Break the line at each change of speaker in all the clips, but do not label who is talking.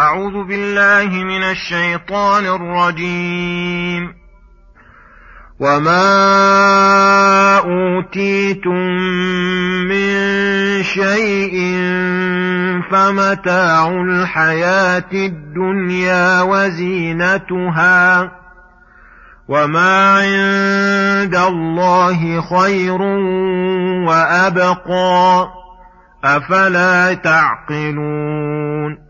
أعوذ بالله من الشيطان الرجيم. وما أوتيتم من شيء فمتاع الحياة الدنيا وزينتها وما عند الله خير وأبقى أفلا تعقلون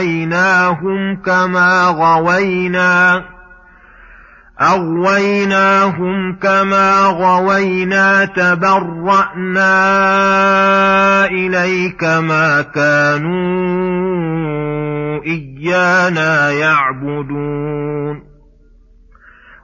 أغويناهم كما غوينا أغويناهم كما غوينا تبرأنا إليك ما كانوا إيانا يعبدون.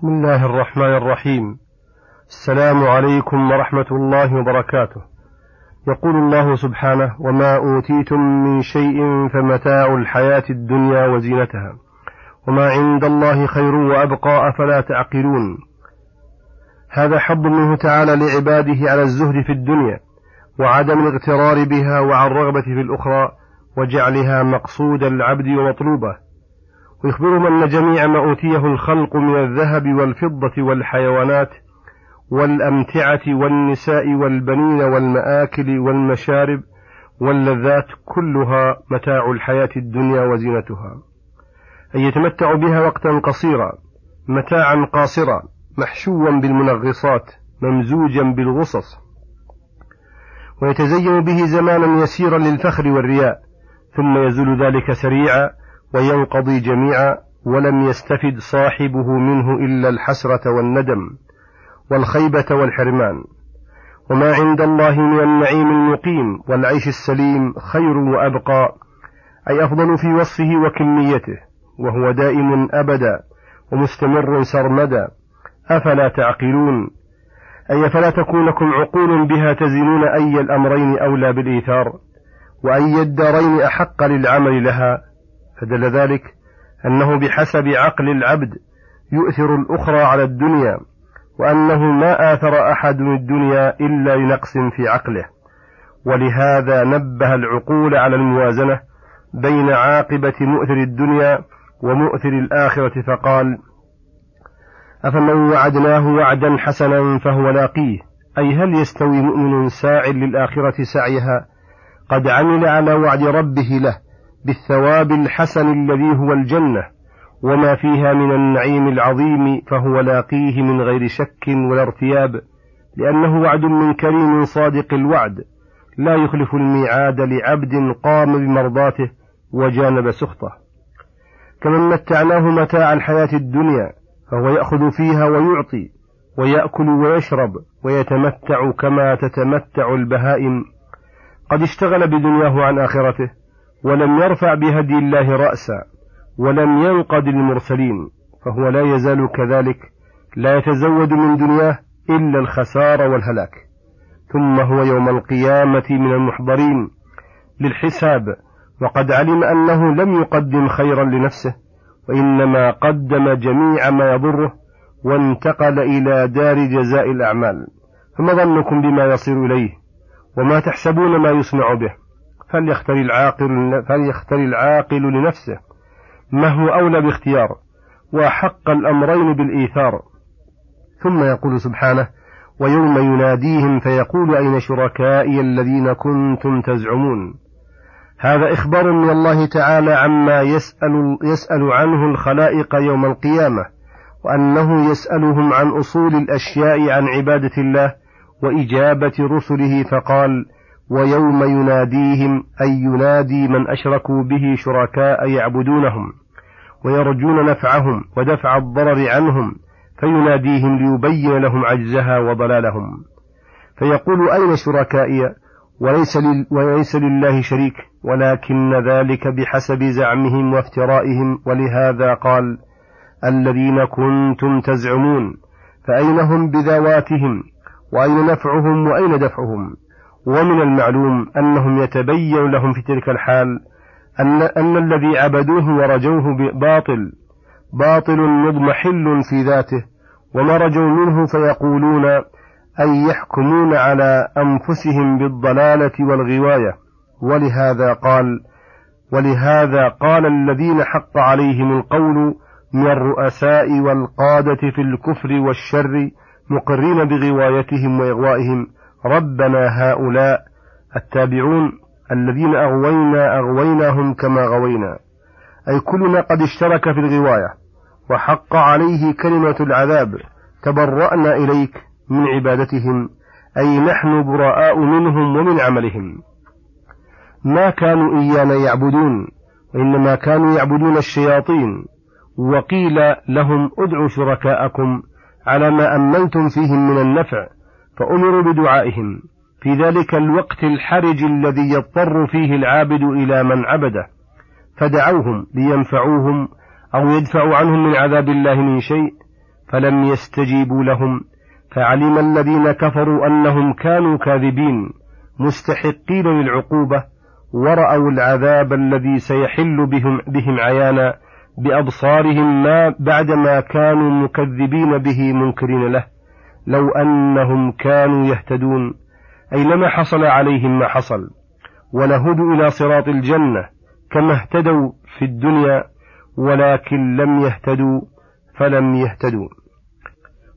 بسم الله الرحمن الرحيم. السلام عليكم ورحمة الله وبركاته. يقول الله سبحانه وما أوتيتم من شيء فمتاع الحياة الدنيا وزينتها. وما عند الله خير وأبقى أفلا تعقلون. هذا حظ منه تعالى لعباده على الزهد في الدنيا وعدم الاغترار بها وعن الرغبة في الأخرى وجعلها مقصود العبد ومطلوبه. ويخبرهم أن جميع ما أوتيه الخلق من الذهب والفضة والحيوانات والأمتعة والنساء والبنين والمآكل والمشارب واللذات كلها متاع الحياة الدنيا وزينتها. أن يتمتع بها وقتا قصيرا متاعا قاصرا محشوا بالمنغصات ممزوجا بالغصص. ويتزين به زمانا يسيرا للفخر والرياء ثم يزول ذلك سريعا وينقضي جميعا ولم يستفد صاحبه منه إلا الحسرة والندم والخيبة والحرمان. وما عند الله من النعيم المقيم والعيش السليم خير وأبقى أي أفضل في وصفه وكميته وهو دائم أبدا ومستمر سرمدا. أفلا تعقلون؟ أي فلا تكون لكم عقول بها تزنون أي الأمرين أولى بالإيثار؟ وأي الدارين أحق للعمل لها؟ فدل ذلك أنه بحسب عقل العبد يؤثر الأخرى على الدنيا وأنه ما آثر أحد الدنيا إلا لنقص في عقله. ولهذا نبه العقول على الموازنة بين عاقبة مؤثر الدنيا ومؤثر الآخرة فقال أفمن وعدناه وعدا حسنا فهو لاقيه؟ أي هل يستوي مؤمن ساع للآخرة سعيها؟ قد عمل على وعد ربه له. بالثواب الحسن الذي هو الجنة وما فيها من النعيم العظيم فهو لاقيه من غير شك ولا ارتياب لأنه وعد من كريم صادق الوعد لا يخلف الميعاد لعبد قام بمرضاته وجانب سخطه. كمن متعناه متاع الحياة الدنيا فهو يأخذ فيها ويعطي ويأكل ويشرب ويتمتع كما تتمتع البهائم. قد اشتغل بدنياه عن آخرته ولم يرفع بهدي الله رأسا ولم ينقد المرسلين فهو لا يزال كذلك لا يتزود من دنياه إلا الخسار والهلاك. ثم هو يوم القيامة من المحضرين للحساب وقد علم أنه لم يقدم خيرا لنفسه وإنما قدم جميع ما يضره وانتقل إلى دار جزاء الأعمال. فما ظنكم بما يصير إليه؟ وما تحسبون ما يصنع به؟ فليختر العاقل, فليختر العاقل لنفسه ما هو أولى باختيار وأحق الأمرين بالإيثار. ثم يقول سبحانه ويوم يناديهم فيقول أين شركائي الذين كنتم تزعمون؟ هذا إخبار من الله تعالى عما يسأل, يسأل عنه الخلائق يوم القيامة وأنه يسألهم عن أصول الأشياء عن عبادة الله وإجابة رسله فقال ويوم يناديهم أي ينادي من أشركوا به شركاء يعبدونهم ويرجون نفعهم ودفع الضرر عنهم فيناديهم ليبين لهم عجزها وضلالهم فيقول أين شركائي؟ وليس, وليس لله شريك ولكن ذلك بحسب زعمهم وافترائهم ولهذا قال الذين كنتم تزعمون فأين هم بذواتهم؟ وأين نفعهم؟ وأين دفعهم؟ ومن المعلوم أنهم يتبين لهم في تلك الحال أن, أن الذي عبدوه ورجوه باطل باطل مضمحل في ذاته وما رجوا منه فيقولون أي يحكمون على أنفسهم بالضلالة والغواية. ولهذا قال ولهذا قال الذين حق عليهم القول من الرؤساء والقادة في الكفر والشر مقرين بغوايتهم وإغوائهم. ربنا هؤلاء التابعون الذين أغوينا أغويناهم كما غوينا. أي كلنا قد اشترك في الغواية وحق عليه كلمة العذاب تبرأنا إليك من عبادتهم أي نحن براء منهم ومن عملهم. ما كانوا إيانا يعبدون وإنما كانوا يعبدون الشياطين. وقيل لهم ادعوا شركاءكم على ما أمنتم فيهم من النفع فأمروا بدعائهم. في ذلك الوقت الحرج الذي يضطر فيه العابد إلى من عبده. فدعوهم لينفعوهم أو يدفعوا عنهم من عذاب الله من شيء فلم يستجيبوا لهم. فعلم الذين كفروا أنهم كانوا كاذبين مستحقين للعقوبة ورأوا العذاب الذي سيحل بهم, بهم عيانا بأبصارهم ما بعدما كانوا مكذبين به منكرين له. لو أنهم كانوا يهتدون. أي لما حصل عليهم ما حصل. ولهدوا إلى صراط الجنة كما اهتدوا في الدنيا ولكن لم يهتدوا فلم يهتدوا.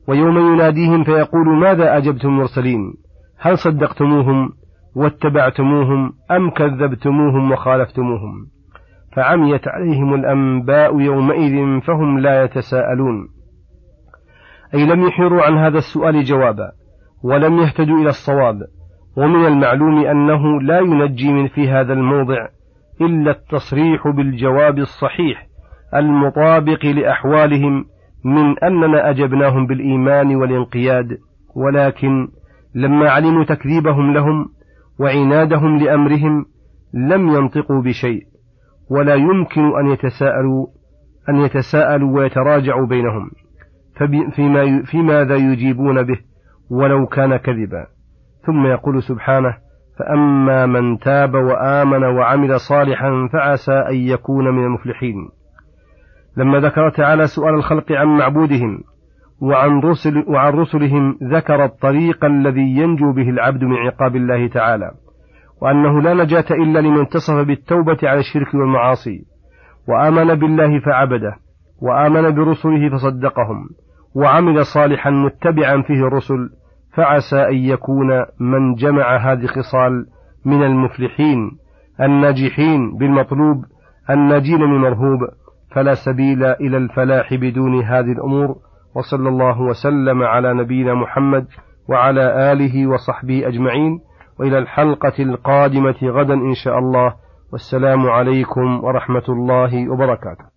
ويوم يناديهم فيقول ماذا أجبتم المرسلين؟ هل صدقتموهم واتبعتموهم أم كذبتموهم وخالفتموهم؟ فعميت عليهم الأنباء يومئذ فهم لا يتساءلون. أي لم يحيروا عن هذا السؤال جوابا ولم يهتدوا إلى الصواب. ومن المعلوم أنه لا ينجي من في هذا الموضع إلا التصريح بالجواب الصحيح المطابق لأحوالهم من أننا أجبناهم بالإيمان والانقياد. ولكن لما علموا تكذيبهم لهم وعنادهم لأمرهم لم ينطقوا بشيء ولا يمكن أن يتساءلوا أن يتساءلوا ويتراجعوا بينهم. فيما في ماذا يجيبون به ولو كان كذبا. ثم يقول سبحانه فأما من تاب وآمن وعمل صالحا فعسى أن يكون من المفلحين. لما ذكر تعالى سؤال الخلق عن معبودهم وعن, رسل وعن رسلهم ذكر الطريق الذي ينجو به العبد من عقاب الله تعالى وأنه لا نجاة إلا لمن اتصف بالتوبة على الشرك والمعاصي وآمن بالله فعبده وآمن برسله فصدقهم وعمل صالحا متبعا فيه الرسل فعسى أن يكون من جمع هذه الخصال من المفلحين الناجحين بالمطلوب الناجين من المرهوب فلا سبيل إلى الفلاح بدون هذه الأمور وصلى الله وسلم على نبينا محمد وعلى آله وصحبه أجمعين وإلى الحلقة القادمة غدا إن شاء الله والسلام عليكم ورحمة الله وبركاته.